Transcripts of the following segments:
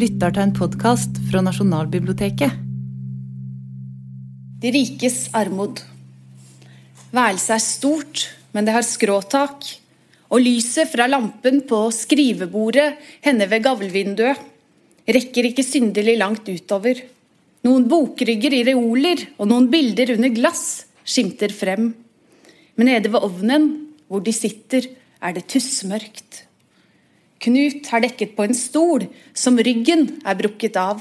lytter til en podkast fra Nasjonalbiblioteket. De rikes armod. Værelset er stort, men det har skråtak. Og lyset fra lampen på skrivebordet henne ved gavlvinduet rekker ikke synderlig langt utover. Noen bokrygger i reoler og noen bilder under glass skimter frem. Men nede ved ovnen, hvor de sitter, er det tussmørkt. Knut har dekket på en stol som ryggen er brukket av.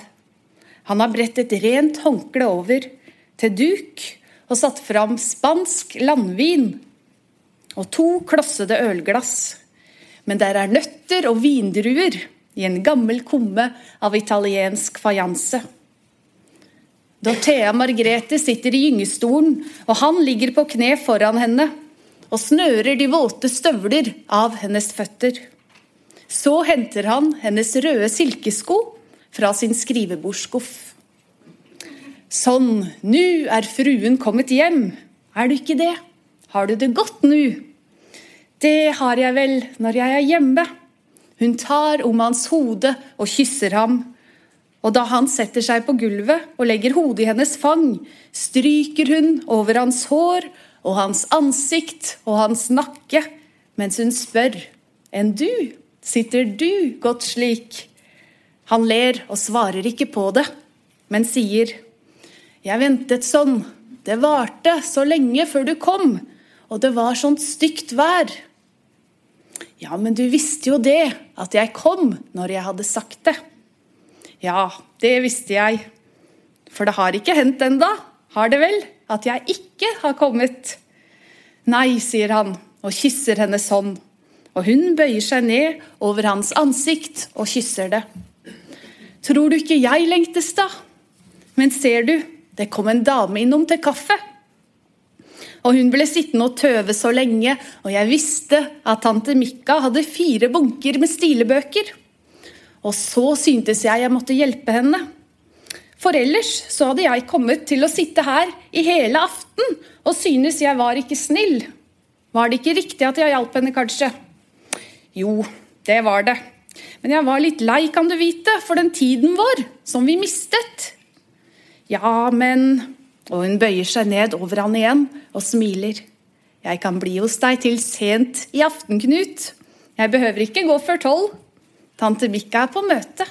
Han har bredt et rent håndkle over, til duk, og satt fram spansk landvin og to klossede ølglass. Men der er nøtter og vindruer i en gammel kumme av italiensk fajanse. Dorthea Margrethe sitter i gyngestolen, og han ligger på kne foran henne og snører de våte støvler av hennes føtter. Så henter han hennes røde silkesko fra sin skrivebordsskuff. Sånn, nu er fruen kommet hjem. Er du ikke det? Har du det godt nu? Det har jeg vel når jeg er hjemme. Hun tar om hans hode og kysser ham. Og da han setter seg på gulvet og legger hodet i hennes fang, stryker hun over hans hår og hans ansikt og hans nakke, mens hun spør, enn du? Sitter du godt slik? Han ler og svarer ikke på det, men sier, Jeg ventet sånn, det varte så lenge før du kom, og det var sånt stygt vær. Ja, men du visste jo det, at jeg kom når jeg hadde sagt det. Ja, det visste jeg. For det har ikke hendt enda, har det vel, at jeg ikke har kommet? Nei, sier han og kysser henne sånn og hun bøyer seg ned over hans ansikt og kysser det. Tror du ikke jeg lengtes, da? Men ser du, det kom en dame innom til kaffe. Og hun ble sittende og tøve så lenge, og jeg visste at tante Mikka hadde fire bunker med stilebøker. Og så syntes jeg jeg måtte hjelpe henne. For ellers så hadde jeg kommet til å sitte her i hele aften og synes jeg var ikke snill. Var det ikke riktig at jeg hjalp henne, kanskje? Jo, det var det. Men jeg var litt lei, kan du vite, for den tiden vår, som vi mistet. Ja, men Og hun bøyer seg ned over han igjen og smiler. Jeg kan bli hos deg til sent i aften, Knut. Jeg behøver ikke gå før tolv. Tante Mikka er på møte.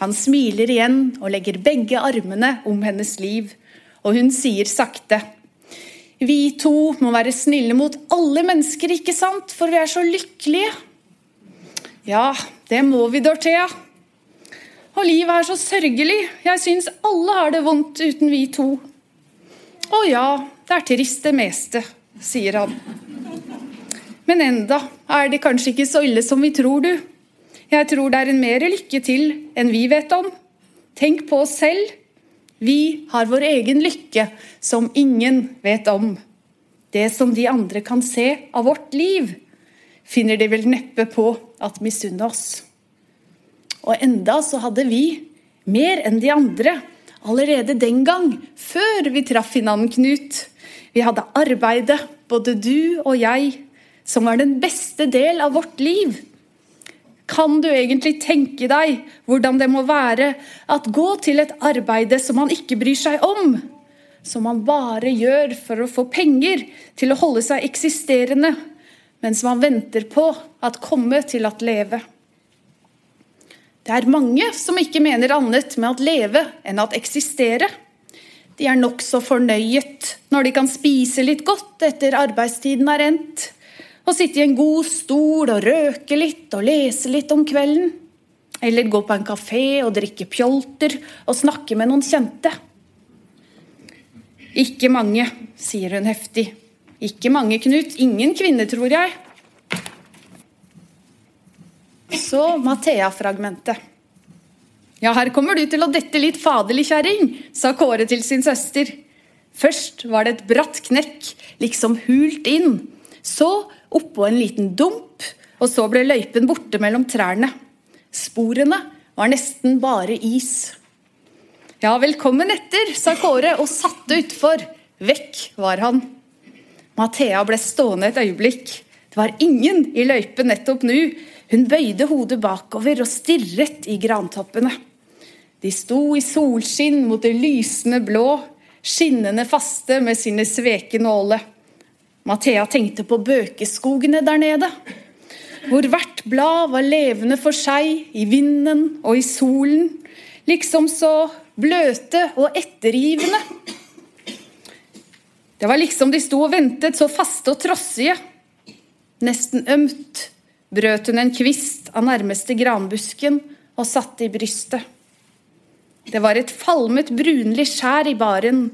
Han smiler igjen og legger begge armene om hennes liv, og hun sier sakte. Vi to må være snille mot alle mennesker, ikke sant? For vi er så lykkelige. Ja, det må vi, Dorthea. Og livet er så sørgelig. Jeg syns alle har det vondt uten vi to. Å ja, det er trist det meste, sier han. Men enda er det kanskje ikke så ille som vi tror, du. Jeg tror det er en mer lykke til enn vi vet om. Tenk på oss selv. Vi har vår egen lykke som ingen vet om. Det som de andre kan se av vårt liv, finner de vel neppe på at misunne oss. Og enda så hadde vi, mer enn de andre, allerede den gang, før vi traff hinanden, Knut. Vi hadde arbeidet, både du og jeg, som var den beste del av vårt liv. Kan du egentlig tenke deg hvordan det må være at gå til et arbeide som man ikke bryr seg om? Som man bare gjør for å få penger til å holde seg eksisterende, mens man venter på at komme til at leve. Det er mange som ikke mener annet med at leve enn at eksistere. De er nokså fornøyet når de kan spise litt godt etter arbeidstiden er endt og sitte i en god stol og røke litt og lese litt om kvelden. Eller gå på en kafé og drikke pjolter og snakke med noen kjente. Ikke mange, sier hun heftig. Ikke mange, Knut. Ingen kvinne, tror jeg. Så Mathea-fragmentet. Ja, her kommer du til å dette litt faderlig, kjerring, sa Kåre til sin søster. Først var det et bratt knekk, liksom hult inn. Så oppå en liten dump, og så ble løypen borte mellom trærne. Sporene var nesten bare is. Ja, velkommen etter, sa Kåre og satte utfor. Vekk var han. Mathea ble stående et øyeblikk. Det var ingen i løypen nettopp nå. Hun bøyde hodet bakover og stirret i grantoppene. De sto i solskinn mot det lysende blå, skinnende faste med sine sveke nåle. Mathea tenkte på bøkeskogene der nede, hvor hvert blad var levende for seg i vinden og i solen, liksom så bløte og ettergivende. Det var liksom de sto og ventet, så faste og trossige. Nesten ømt brøt hun en kvist av nærmeste granbusken og satte i brystet. Det var et falmet, brunlig skjær i baren,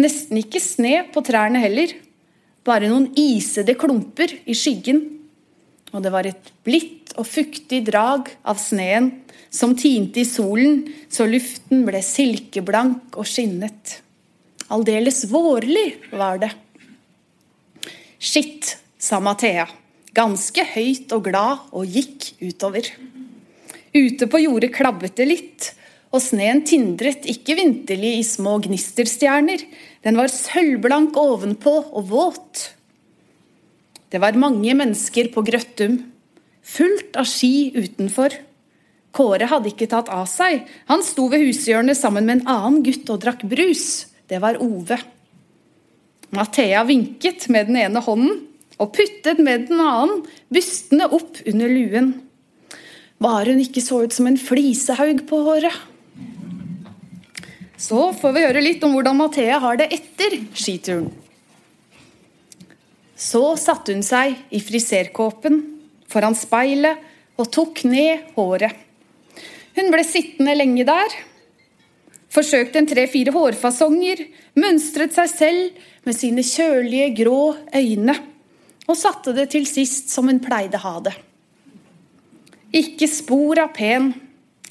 nesten ikke sne på trærne heller, bare noen isede klumper i skyggen. Og det var et blidt og fuktig drag av sneen som tinte i solen så luften ble silkeblank og skinnet. Aldeles vårlig var det. Skitt, sa Mathea, ganske høyt og glad, og gikk utover. Ute på jordet klabbet det litt, og sneen tindret ikke vinterlig i små gnisterstjerner, den var sølvblank ovenpå og våt. Det var mange mennesker på Grøttum, fullt av ski utenfor. Kåre hadde ikke tatt av seg, han sto ved hushjørnet sammen med en annen gutt og drakk brus. Det var Ove. Mathea vinket med den ene hånden og puttet med den annen bystene opp under luen. Bare hun ikke så ut som en flisehaug på håret. Så får vi høre litt om hvordan Mathea har det etter skituren. Så satte hun seg i friserkåpen foran speilet og tok ned håret. Hun ble sittende lenge der. Forsøkte en tre-fire hårfasonger, mønstret seg selv med sine kjølige, grå øyne, og satte det til sist som hun pleide ha det. Ikke spor av pen,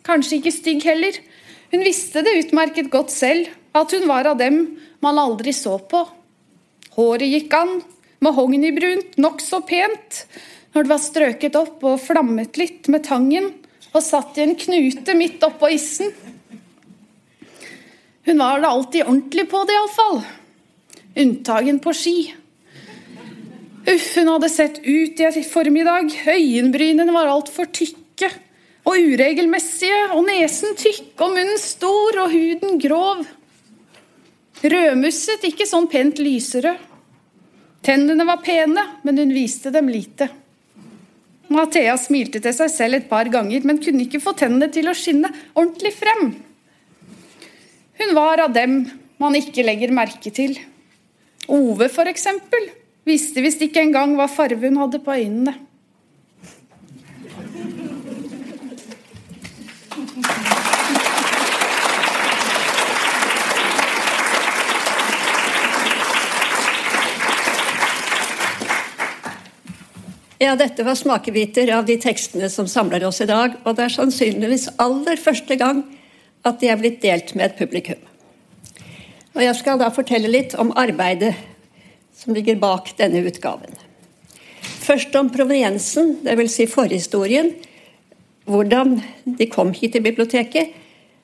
kanskje ikke stygg heller, hun visste det utmerket godt selv, at hun var av dem man aldri så på. Håret gikk an, mahognibrunt, nokså pent, når det var strøket opp og flammet litt med tangen og satt i en knute midt oppå issen. Hun var da alltid ordentlig på det, iallfall. Unntagen på ski. Uff, hun hadde sett ut i formiddag. Øyenbrynene var altfor tykke og uregelmessige, og nesen tykk og munnen stor og huden grov. Rødmusset, ikke sånn pent lyserød. Tennene var pene, men hun viste dem lite. Mathea smilte til seg selv et par ganger, men kunne ikke få tennene til å skinne ordentlig frem. Hun var av dem man ikke legger merke til. Ove, for eksempel, visste visst ikke engang hva farve hun hadde på øynene. Ja, dette var smakebiter av de tekstene som samler oss i dag. Og det er sannsynligvis aller første gang at de er blitt delt med et publikum. Og Jeg skal da fortelle litt om arbeidet som ligger bak denne utgaven. Først om proveniensen, dvs. Si forhistorien. Hvordan de kom hit til biblioteket.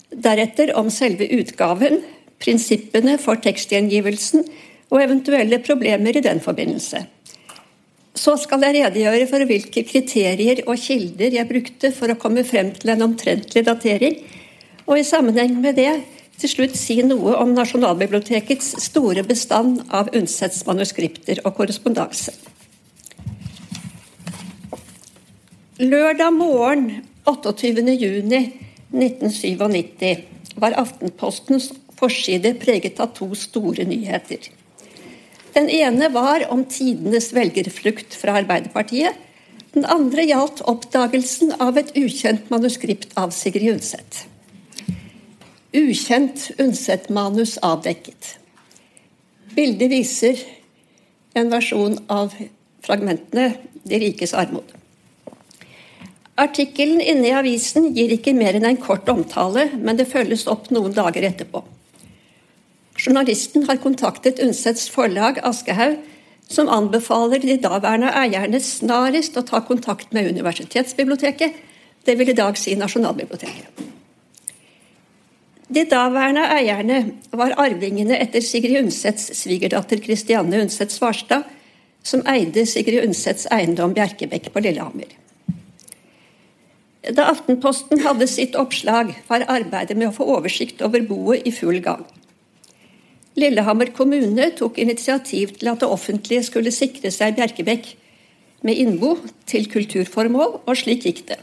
Deretter om selve utgaven, prinsippene for tekstgjengivelsen og eventuelle problemer i den forbindelse. Så skal jeg redegjøre for hvilke kriterier og kilder jeg brukte for å komme frem til en omtrentlig datering, og i sammenheng med det til slutt si noe om Nasjonalbibliotekets store bestand av Undsets manuskripter og korrespondanse. Lørdag morgen 28.6.1997 var Aftenpostens forside preget av to store nyheter. Den ene var om tidenes velgerflukt fra Arbeiderpartiet. Den andre gjaldt oppdagelsen av et ukjent manuskript av Sigrid Undset. Ukjent Undset-manus avdekket. Bildet viser en versjon av fragmentene 'De rikes armod'. Artikkelen inne i avisen gir ikke mer enn en kort omtale, men det følges opp noen dager etterpå. Journalisten har kontaktet Undsets forlag Aschehoug, som anbefaler de daværende eierne snarest å ta kontakt med universitetsbiblioteket, det vil i dag si Nasjonalbiblioteket. De daværende eierne var arvingene etter Sigrid Undsets svigerdatter Kristianne Undset Svarstad, som eide Sigrid Undsets eiendom Bjerkebekk på Lillehammer. Da Aftenposten hadde sitt oppslag, var arbeidet med å få oversikt over boet i full gang. Lillehammer kommune tok initiativ til at det offentlige skulle sikre seg Bjerkebekk med innbo til kulturformål, og slik gikk det.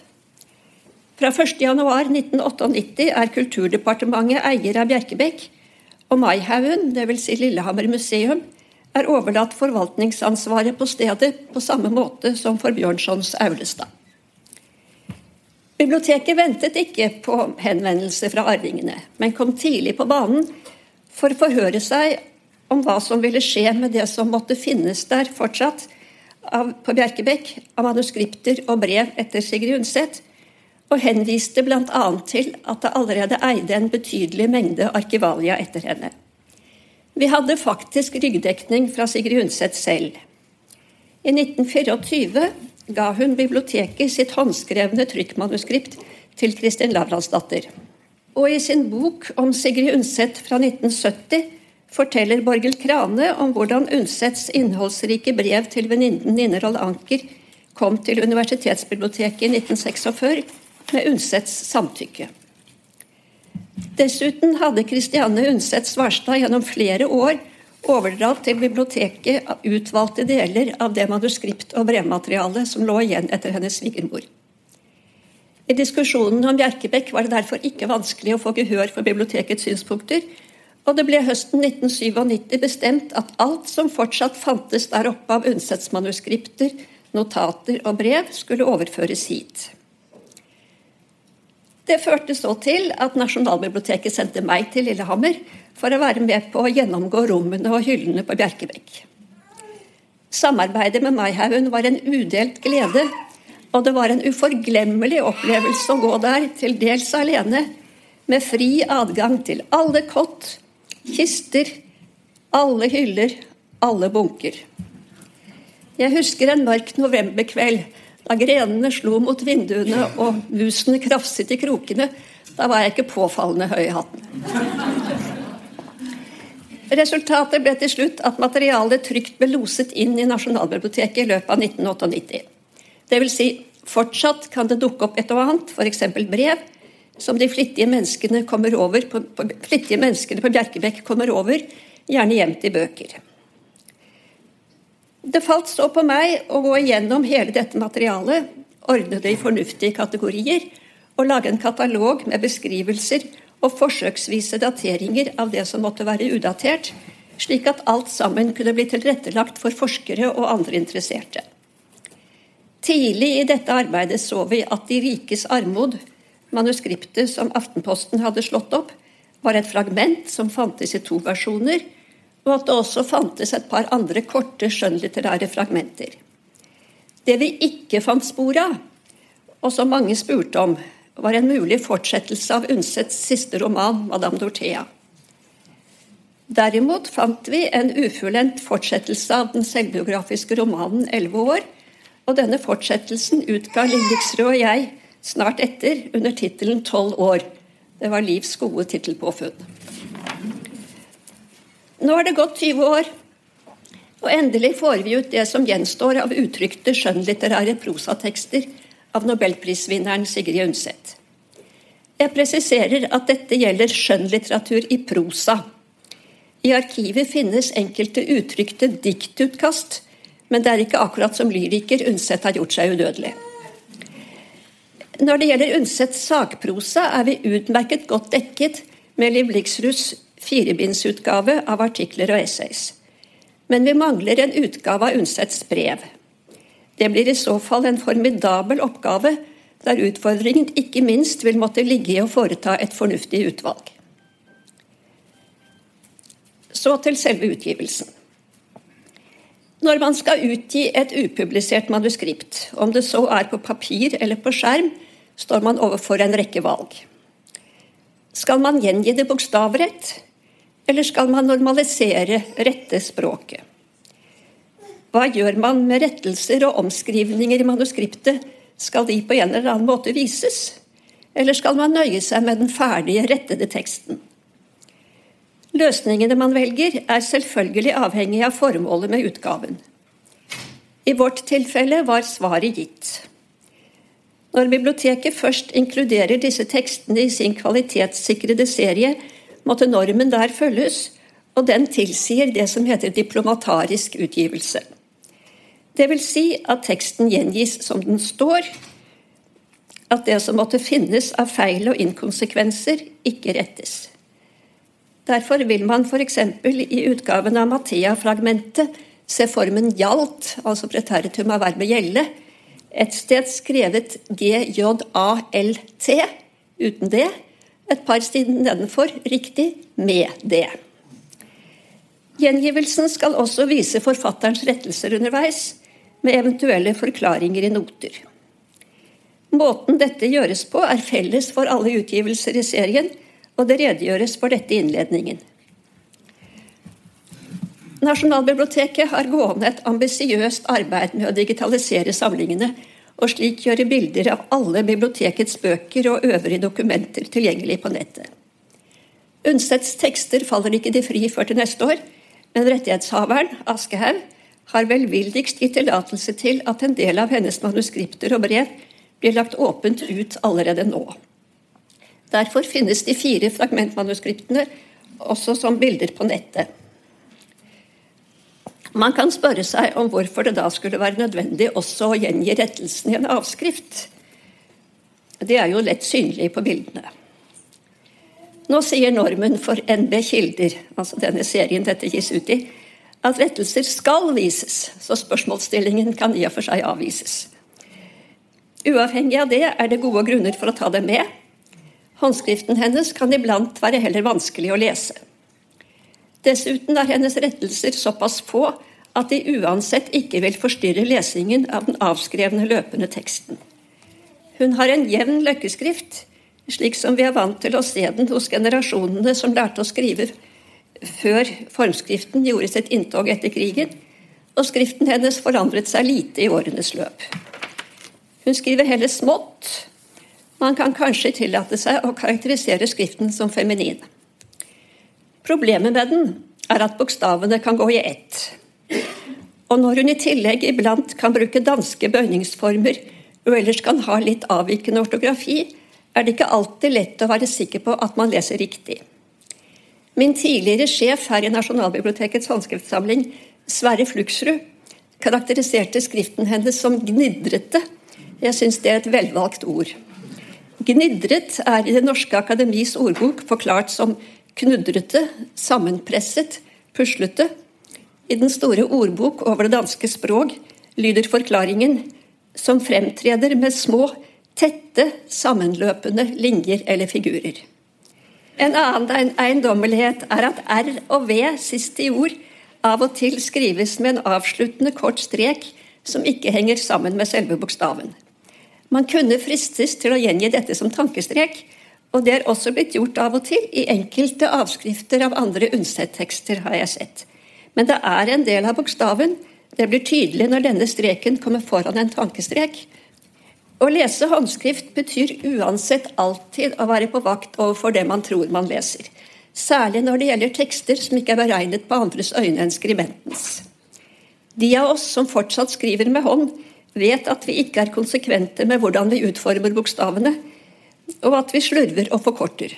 Fra 1.1.1998 er Kulturdepartementet eier av Bjerkebekk, og Maihaugen, dvs. Si Lillehammer museum, er overlatt forvaltningsansvaret på stedet på samme måte som for Bjørnsons Aulestad. Biblioteket ventet ikke på henvendelse fra arvingene, men kom tidlig på banen for å forhøre seg om hva som ville skje med det som måtte finnes der fortsatt av, på Bjerkebekk av manuskripter og brev etter Sigrid Undset, og henviste bl.a. til at det allerede eide en betydelig mengde arkivalia etter henne. Vi hadde faktisk ryggdekning fra Sigrid Undset selv. I 1924 ga hun biblioteket sitt håndskrevne trykkmanuskript til Kristin Lavransdatter. Og i sin bok om Sigrid Undset fra 1970 forteller Borghild Krane om hvordan Undsets innholdsrike brev til venninnen Ninerold Anker kom til Universitetsbiblioteket i 1946 med Undsets samtykke. Dessuten hadde Kristianne Undset Svarstad gjennom flere år overdratt til biblioteket utvalgte deler av det manuskript- og brevmaterialet som lå igjen etter hennes svigermor. I diskusjonen om Bjerkebekk var det derfor ikke vanskelig å få gehør for bibliotekets synspunkter, og det ble høsten 1997 bestemt at alt som fortsatt fantes der oppe av Undsets manuskripter, notater og brev, skulle overføres hit. Det førte så til at Nasjonalbiblioteket sendte meg til Lillehammer for å være med på å gjennomgå rommene og hyllene på Bjerkebekk. Samarbeidet med Maihaugen var en udelt glede, og det var en uforglemmelig opplevelse å gå der, til dels alene, med fri adgang til alle kott, kister, alle hyller, alle bunker. Jeg husker en mørk novemberkveld da grenene slo mot vinduene og musene krafset i krokene. Da var jeg ikke påfallende høy i hatten. Resultatet ble til slutt at materialet trygt ble loset inn i Nasjonalbiblioteket i løpet av 1998. Dvs. Si, fortsatt kan det dukke opp et og annet, f.eks. brev, som de flittige menneskene, over, på, på, flittige menneskene på Bjerkebekk kommer over, gjerne gjemt i bøker. Det falt så på meg å gå igjennom hele dette materialet, ordne det i fornuftige kategorier og lage en katalog med beskrivelser og forsøksvise dateringer av det som måtte være udatert, slik at alt sammen kunne bli tilrettelagt for forskere og andre interesserte. Tidlig i dette arbeidet så vi at De rikes armod, manuskriptet som Aftenposten hadde slått opp, var et fragment som fantes i to versjoner, og at det også fantes et par andre korte skjønnlitterære fragmenter. Det vi ikke fant spor av, og som mange spurte om, var en mulig fortsettelse av Undsets siste roman, 'Madame Dorthea'. Derimot fant vi en ufullendt fortsettelse av den selvbiografiske romanen 'Elleve år', og denne fortsettelsen utga Lilliksrød og jeg snart etter under tittelen 'Tolv år'. Det var Livs gode tittelpåfunn. Nå har det gått 20 år, og endelig får vi ut det som gjenstår av uttrykte skjønnlitterære prosatekster av nobelprisvinneren Sigrid Undset. Jeg presiserer at dette gjelder skjønnlitteratur i prosa. I arkivet finnes enkelte uttrykte diktutkast, men det er ikke akkurat som lyriker Undset har gjort seg udødelig. Når det gjelder Undsets sakprosa, er vi utmerket godt dekket med Liv Bliksruds firebindsutgave av artikler og essays. Men vi mangler en utgave av Undsets brev. Det blir i så fall en formidabel oppgave, der utfordringen ikke minst vil måtte ligge i å foreta et fornuftig utvalg. Så til selve utgivelsen. Når man skal utgi et upublisert manuskript, om det så er på papir eller på skjerm, står man overfor en rekke valg. Skal man gjengi det bokstavrett, eller skal man normalisere rette språket? Hva gjør man med rettelser og omskrivninger i manuskriptet? Skal de på en eller annen måte vises? Eller skal man nøye seg med den ferdige, rettede teksten? Løsningene man velger, er selvfølgelig avhengig av formålet med utgaven. I vårt tilfelle var svaret gitt. Når biblioteket først inkluderer disse tekstene i sin kvalitetssikrede serie, måtte normen der følges, og den tilsier det som heter diplomatarisk utgivelse. Det vil si at teksten gjengis som den står, at det som måtte finnes av feil og inkonsekvenser, ikke rettes. Derfor vil man f.eks. i utgaven av Mathea-fragmentet se formen gjalt, altså preteritum av verbet gjelde, et sted skrevet GJALT uten det, et par sider nedenfor riktig med det. Gjengivelsen skal også vise forfatterens rettelser underveis, med eventuelle forklaringer i noter. Måten dette gjøres på, er felles for alle utgivelser i serien, og det redegjøres for dette i innledningen. Nasjonalbiblioteket har gående et ambisiøst arbeid med å digitalisere samlingene, og slik gjøre bilder av alle bibliotekets bøker og øvrige dokumenter tilgjengelig på nettet. Undsets tekster faller ikke de fri før til neste år, men rettighetshaveren, Aschehoug, har velvilligst gitt tillatelse til at en del av hennes manuskripter og brev blir lagt åpent ut allerede nå. Derfor finnes de fire fragmentmanuskriptene også som bilder på nettet. Man kan spørre seg om hvorfor det da skulle være nødvendig også å gjengi rettelsen i en avskrift. Det er jo lett synlig på bildene. Nå sier normen for NB Kilder, altså denne serien dette gis ut i, at rettelser skal vises, så spørsmålsstillingen kan i og for seg avvises. Uavhengig av det er det gode grunner for å ta det med. Håndskriften hennes kan iblant være heller vanskelig å lese. Dessuten er hennes rettelser såpass få at de uansett ikke vil forstyrre lesingen av den avskrevne løpende teksten. Hun har en jevn løkkeskrift, slik som vi er vant til å se den hos generasjonene som lærte å skrive før formskriften gjorde sitt inntog etter krigen, og skriften hennes forandret seg lite i årenes løp. Hun skriver heller smått. Man kan kanskje tillate seg å karakterisere skriften som feminin. Problemet med den er at bokstavene kan gå i ett. Og når hun i tillegg iblant kan bruke danske bøyningsformer og ellers kan ha litt avvikende ortografi, er det ikke alltid lett å være sikker på at man leser riktig. Min tidligere sjef her i Nasjonalbibliotekets håndskriftsamling, Sverre Fluksrud, karakteriserte skriften hennes som gnidrete. Jeg syns det er et velvalgt ord. Gnidret er i Det norske akademis ordbok forklart som knudrete, sammenpresset, puslete. I den store ordbok over det danske språk lyder forklaringen som fremtreder med små, tette, sammenløpende linjer eller figurer. En annen eiendommelighet er at R og V sist i ord av og til skrives med en avsluttende kort strek som ikke henger sammen med selve bokstaven. Man kunne fristes til å gjengi dette som tankestrek, og det er også blitt gjort av og til i enkelte avskrifter av andre Undset-tekster, har jeg sett. Men det er en del av bokstaven. Det blir tydelig når denne streken kommer foran en tankestrek. Å lese håndskrift betyr uansett alltid å være på vakt overfor det man tror man leser. Særlig når det gjelder tekster som ikke er beregnet på andres øyne enn skribentens. De av oss som fortsatt skriver med hånd, vet at vi ikke er konsekvente med hvordan vi utformer bokstavene, og at vi slurver og forkorter.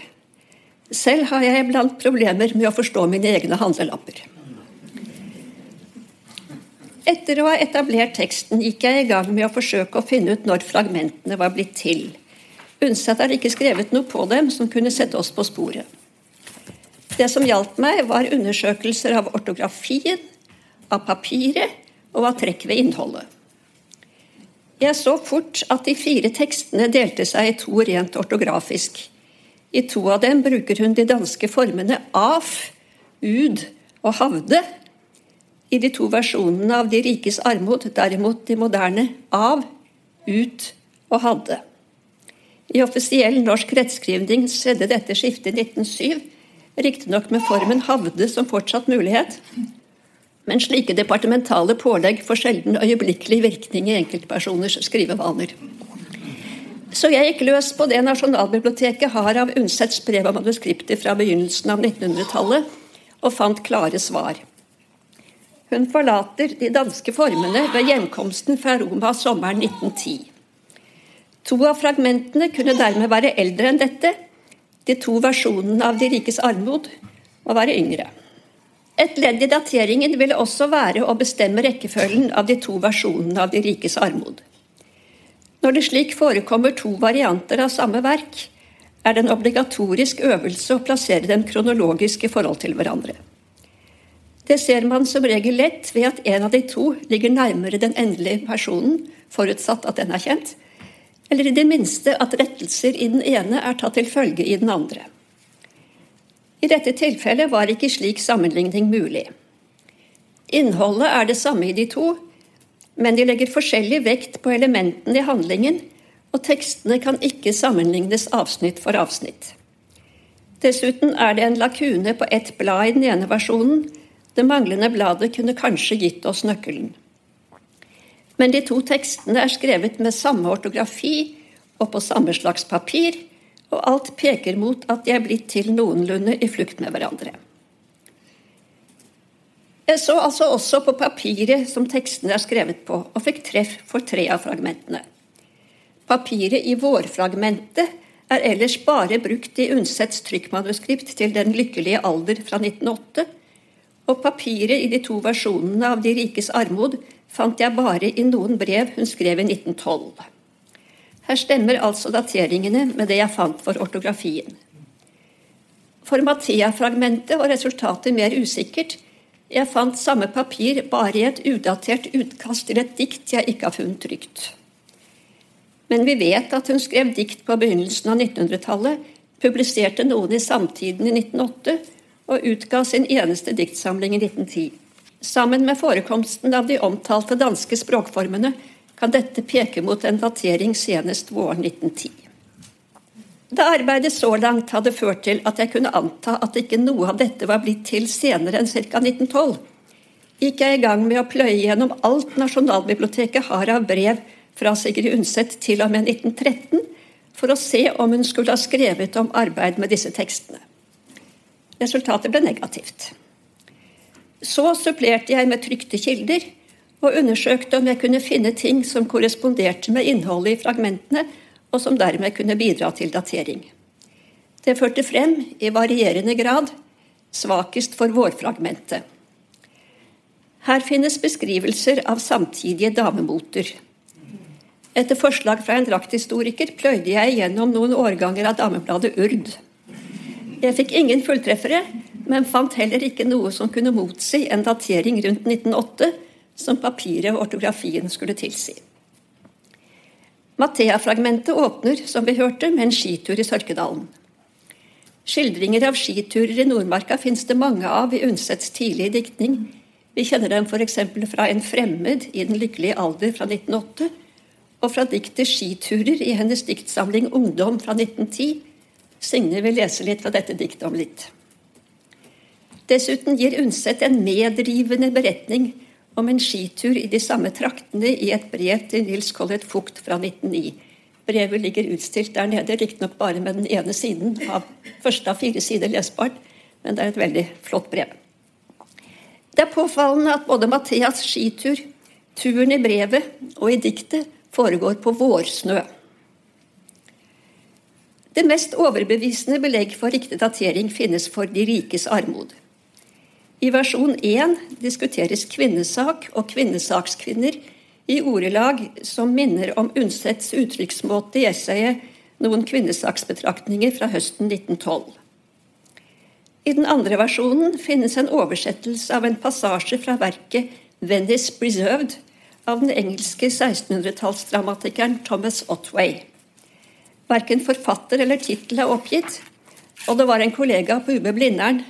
Selv har jeg iblant problemer med å forstå mine egne handlelapper. Etter å ha etablert teksten gikk jeg i gang med å forsøke å finne ut når fragmentene var blitt til. Undset har ikke skrevet noe på dem som kunne sette oss på sporet. Det som hjalp meg, var undersøkelser av ortografien, av papiret og av trekk ved innholdet. Jeg så fort at de fire tekstene delte seg i to rent ortografisk. I to av dem bruker hun de danske formene af, ud og havde. I de to versjonene av De rikes armod derimot de moderne av, ut og hadde. I offisiell norsk rettskrivning skjedde dette skiftet i 1907, riktignok med formen havde som fortsatt mulighet, men slike departementale pålegg får sjelden øyeblikkelig virkning i enkeltpersoners skrivevaner. Så jeg gikk løs på det Nasjonalbiblioteket har av Undsets brev og manuskripter fra begynnelsen av 1900-tallet, og fant klare svar. Hun forlater de danske formene ved hjemkomsten fra Roma sommeren 1910. To av fragmentene kunne dermed være eldre enn dette. De to versjonene av De rikes armod må være yngre. Et ledd i dateringen ville også være å bestemme rekkefølgen av de to versjonene av De rikes armod. Når det slik forekommer to varianter av samme verk, er det en obligatorisk øvelse å plassere dem kronologisk i forhold til hverandre. Det ser man som regel lett ved at en av de to ligger nærmere den endelige personen, forutsatt at den er kjent, eller i det minste at rettelser i den ene er tatt til følge i den andre. I dette tilfellet var ikke slik sammenligning mulig. Innholdet er det samme i de to, men de legger forskjellig vekt på elementene i handlingen, og tekstene kan ikke sammenlignes avsnitt for avsnitt. Dessuten er det en lakune på ett blad i den ene versjonen. Det manglende bladet kunne kanskje gitt oss nøkkelen. Men de to tekstene er skrevet med samme ortografi og på samme slags papir, og alt peker mot at de er blitt til noenlunde i flukt med hverandre. Jeg så altså også på papiret som tekstene er skrevet på, og fikk treff for tre av fragmentene. Papiret i vårfragmentet er ellers bare brukt i Undsets trykkmanuskript til Den lykkelige alder fra 1908, og papiret i de to versjonene av De rikes armod fant jeg bare i noen brev hun skrev i 1912. Her stemmer altså dateringene med det jeg fant for ortografien. For Mathea-fragmentet var resultatet mer usikkert. Jeg fant samme papir bare i et udatert utkast til et dikt jeg ikke har funnet trygt. Men vi vet at hun skrev dikt på begynnelsen av 1900-tallet, publiserte noen i Samtiden i 1908 og utga sin eneste diktsamling i 1910. Sammen med forekomsten av de omtalte danske språkformene kan dette peke mot en datering senest våren 1910. Da arbeidet så langt hadde ført til at jeg kunne anta at ikke noe av dette var blitt til senere enn ca. 1912, gikk jeg i gang med å pløye gjennom alt Nasjonalbiblioteket har av brev fra Sigrid Undset til og med 1913, for å se om hun skulle ha skrevet om arbeid med disse tekstene. Resultatet ble negativt. Så supplerte jeg med trykte kilder og undersøkte om jeg kunne finne ting som korresponderte med innholdet i fragmentene, og som dermed kunne bidra til datering. Det førte frem, i varierende grad, svakest for vårfragmentet. Her finnes beskrivelser av samtidige damemoter. Etter forslag fra en drakthistoriker pløyde jeg gjennom noen årganger av damebladet Urd. Jeg fikk ingen fulltreffere, men fant heller ikke noe som kunne motsi en datering rundt 1908, som papiret og ortografien skulle tilsi. Mathea-fragmentet åpner, som vi hørte, med en skitur i Sørkedalen. Skildringer av skiturer i Nordmarka finnes det mange av i Undsets tidlige diktning. Vi kjenner dem f.eks. fra En fremmed i Den lykkelige alder fra 1908, og fra diktet Skiturer i hennes diktsamling Ungdom fra 1910. Signe vil lese litt fra dette diktet om litt. Dessuten gir Undset en medrivende beretning om en skitur i de samme traktene i et brev til Nils Collett Fugt fra 1909. Brevet ligger utstilt der nede, riktignok bare med den ene siden av første av fire sider lesbart, men det er et veldig flott brev. Det er påfallende at både Mathias skitur, turen i brevet og i diktet foregår på vårsnø. Det mest overbevisende belegg for riktig datering finnes for de rikes armod. I versjon 1 diskuteres kvinnesak og kvinnesakskvinner i ordelag som minner om Undsets uttrykksmåte i essayet 'Noen kvinnesaksbetraktninger fra høsten 1912'. I den andre versjonen finnes en oversettelse av en passasje fra verket 'Venice Preserved' av den engelske 1600-tallsdramatikeren Thomas Otway. Verken forfatter eller tittel er oppgitt, og det var en kollega på UB Blindern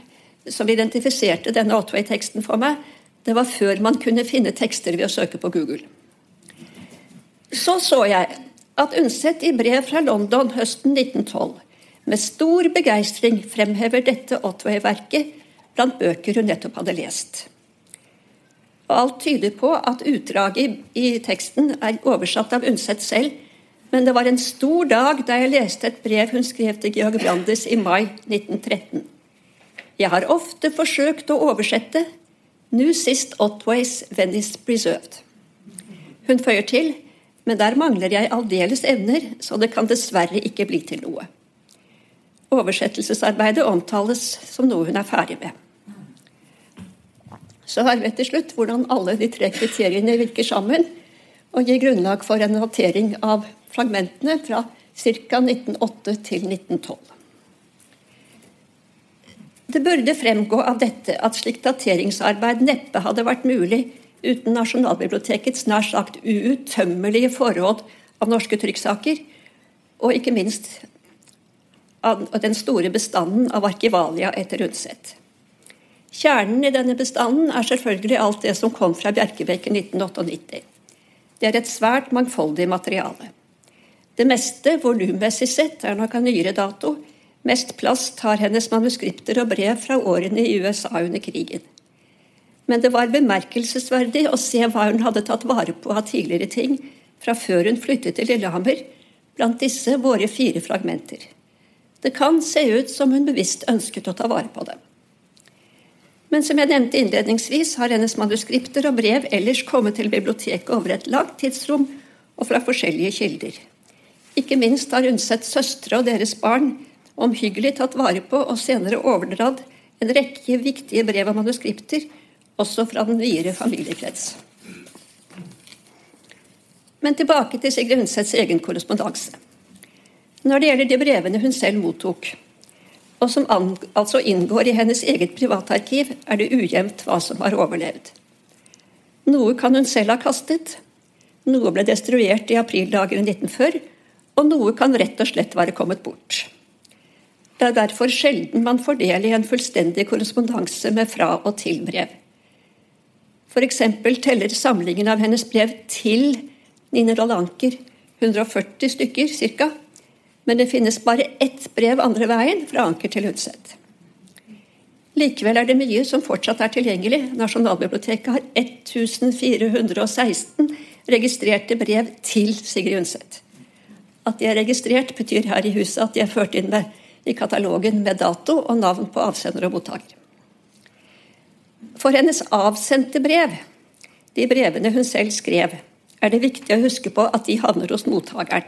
som identifiserte denne Otway-teksten for meg, det var før man kunne finne tekster ved å søke på Google. Så så jeg at Undset i brev fra London høsten 1912 med stor begeistring fremhever dette Otway-verket blant bøker hun nettopp hadde lest. Og alt tyder på at utdraget i, teksten er oversatt av Undset selv, men det var en stor dag da jeg leste et brev hun skrev til Georg Brandes i mai 1913. Jeg har ofte forsøkt å oversette, nå sist Otways Venice Preserved. Hun føyer til men der mangler jeg aldeles evner, så det kan dessverre ikke bli til noe. Oversettelsesarbeidet omtales som noe hun er ferdig med. Så har vi til slutt hvordan alle de tre kriteriene virker sammen og gir grunnlag for en notering av fragmentene fra ca. 1908 til 1912. Det burde fremgå av dette at slikt dateringsarbeid neppe hadde vært mulig uten Nasjonalbibliotekets nær sagt uuttømmelige forråd av norske trykksaker, og ikke minst av den store bestanden av arkivalia etter Undset. Kjernen i denne bestanden er selvfølgelig alt det som kom fra Bjerkebekken 1998. Det er et svært mangfoldig materiale. Det meste, volummessig sett, er nok av nyere dato. Mest plass tar hennes manuskripter og brev fra årene i USA under krigen. Men det var bemerkelsesverdig å se hva hun hadde tatt vare på av tidligere ting fra før hun flyttet til Lillehammer, blant disse våre fire fragmenter. Det kan se ut som hun bevisst ønsket å ta vare på dem. Men som jeg nevnte innledningsvis, har hennes manuskripter og brev ellers kommet til biblioteket over et langt tidsrom og fra forskjellige kilder. Ikke minst har hun sett søstre og deres barn omhyggelig tatt vare på og senere overdratt en rekke viktige brev og manuskripter, også fra den videre familiekrets. Men tilbake til Sigrid Undsets egen korrespondanse. Når det gjelder de brevene hun selv mottok, og som altså inngår i hennes eget privatarkiv, er det ujevnt hva som har overlevd. Noe kan hun selv ha kastet, noe ble destruert i aprildagene 1940, og noe kan rett og slett være kommet bort. Det er derfor sjelden man får del i en fullstendig korrespondanse med fra- og til-brev. F.eks. teller samlingen av hennes brev til Nina Roll Anker 140 stykker ca., men det finnes bare ett brev andre veien fra Anker til Hundset. Likevel er det mye som fortsatt er tilgjengelig. Nasjonalbiblioteket har 1416 registrerte brev til Sigrid Undset. At de er registrert, betyr her i huset at de er ført inn med, i katalogen med dato og navn på avsender og mottaker. For hennes avsendte brev, de brevene hun selv skrev, er det viktig å huske på at de havner hos mottakeren.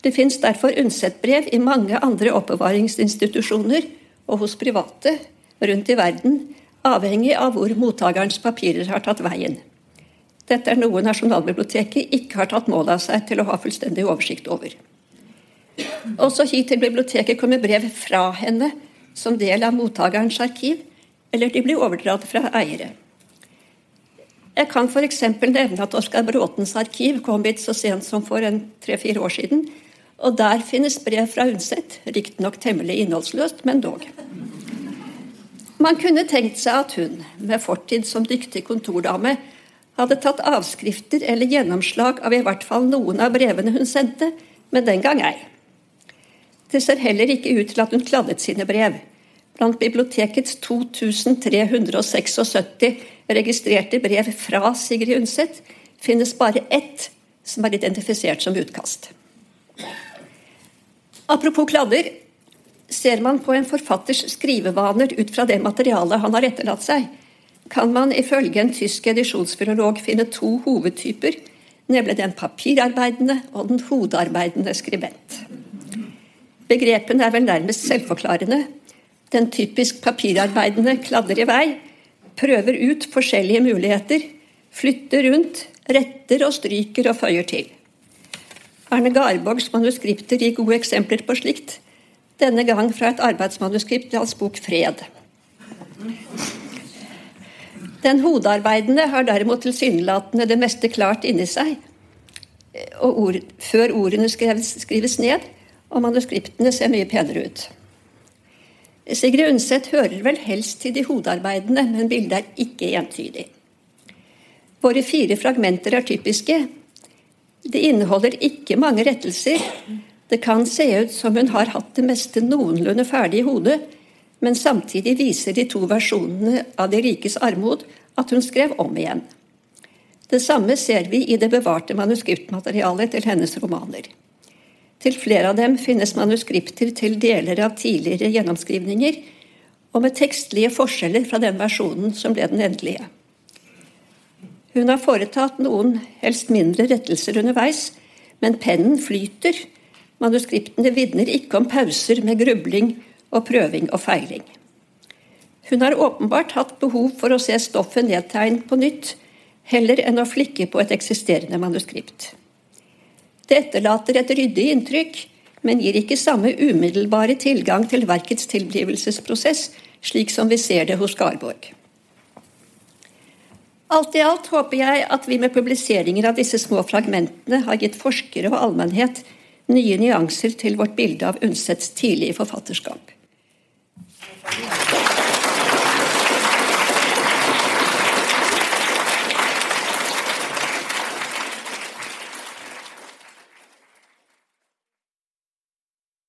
Det fins derfor Undset-brev i mange andre oppbevaringsinstitusjoner og hos private rundt i verden, avhengig av hvor mottakerens papirer har tatt veien. Dette er noe Nasjonalbiblioteket ikke har tatt mål av seg til å ha fullstendig oversikt over. Også hit til biblioteket kommer brev fra henne som del av mottakerens arkiv, eller de blir overdratt fra eiere. Jeg kan f.eks. nevne at Oskar Bråtens arkiv kom hit så sent som for tre-fire år siden. Og der finnes brev fra Undset, riktignok temmelig innholdsløst, men dog. Man kunne tenkt seg at hun, med fortid som dyktig kontordame, hadde tatt avskrifter eller gjennomslag av i hvert fall noen av brevene hun sendte, men den gang ei. Det ser heller ikke ut til at hun kladdet sine brev. Blant bibliotekets 2376 registrerte brev fra Sigrid Undset finnes bare ett som er identifisert som utkast. Apropos kladder. Ser man på en forfatters skrivevaner ut fra det materialet han har etterlatt seg, kan man ifølge en tysk edisjonsfilolog finne to hovedtyper, nemlig den papirarbeidende og den hodearbeidende skribent. Begrepene er vel nærmest selvforklarende. Den typisk papirarbeidende kladder i vei, prøver ut forskjellige muligheter, flytter rundt, retter og stryker og føyer til. Arne Garborgs manuskripter gir gode eksempler på slikt, denne gang fra et arbeidsmanuskript i hans bok 'Fred'. Den hodearbeidende har derimot tilsynelatende det meste klart inni seg ord, før ordene skrives, skrives, ned, og manuskriptene ser mye penere ut. Sigrid Undset hører vel helst til de hodearbeidende, men bildet er ikke entydig. Våre fire fragmenter er typiske. De inneholder ikke mange rettelser. Det kan se ut som hun har hatt det meste noenlunde ferdig i hodet, men samtidig viser de to versjonene av De rikes armod at hun skrev om igjen. Det samme ser vi i det bevarte manuskriptmaterialet til hennes romaner. Til flere av dem finnes manuskripter til deler av tidligere gjennomskrivninger, og med tekstlige forskjeller fra den versjonen som ble den endelige. Hun har foretatt noen, helst mindre, rettelser underveis, men pennen flyter. Manuskriptene vitner ikke om pauser med grubling og prøving og feiling. Hun har åpenbart hatt behov for å se stoffet nedtegnet på nytt, heller enn å flikke på et eksisterende manuskript. Det etterlater et ryddig inntrykk, men gir ikke samme umiddelbare tilgang til verkets tilblivelsesprosess, slik som vi ser det hos Garborg. Alt i alt håper jeg at vi med publiseringer av disse små fragmentene har gitt forskere og allmennhet nye nyanser til vårt bilde av Undsets tidlige forfatterskap.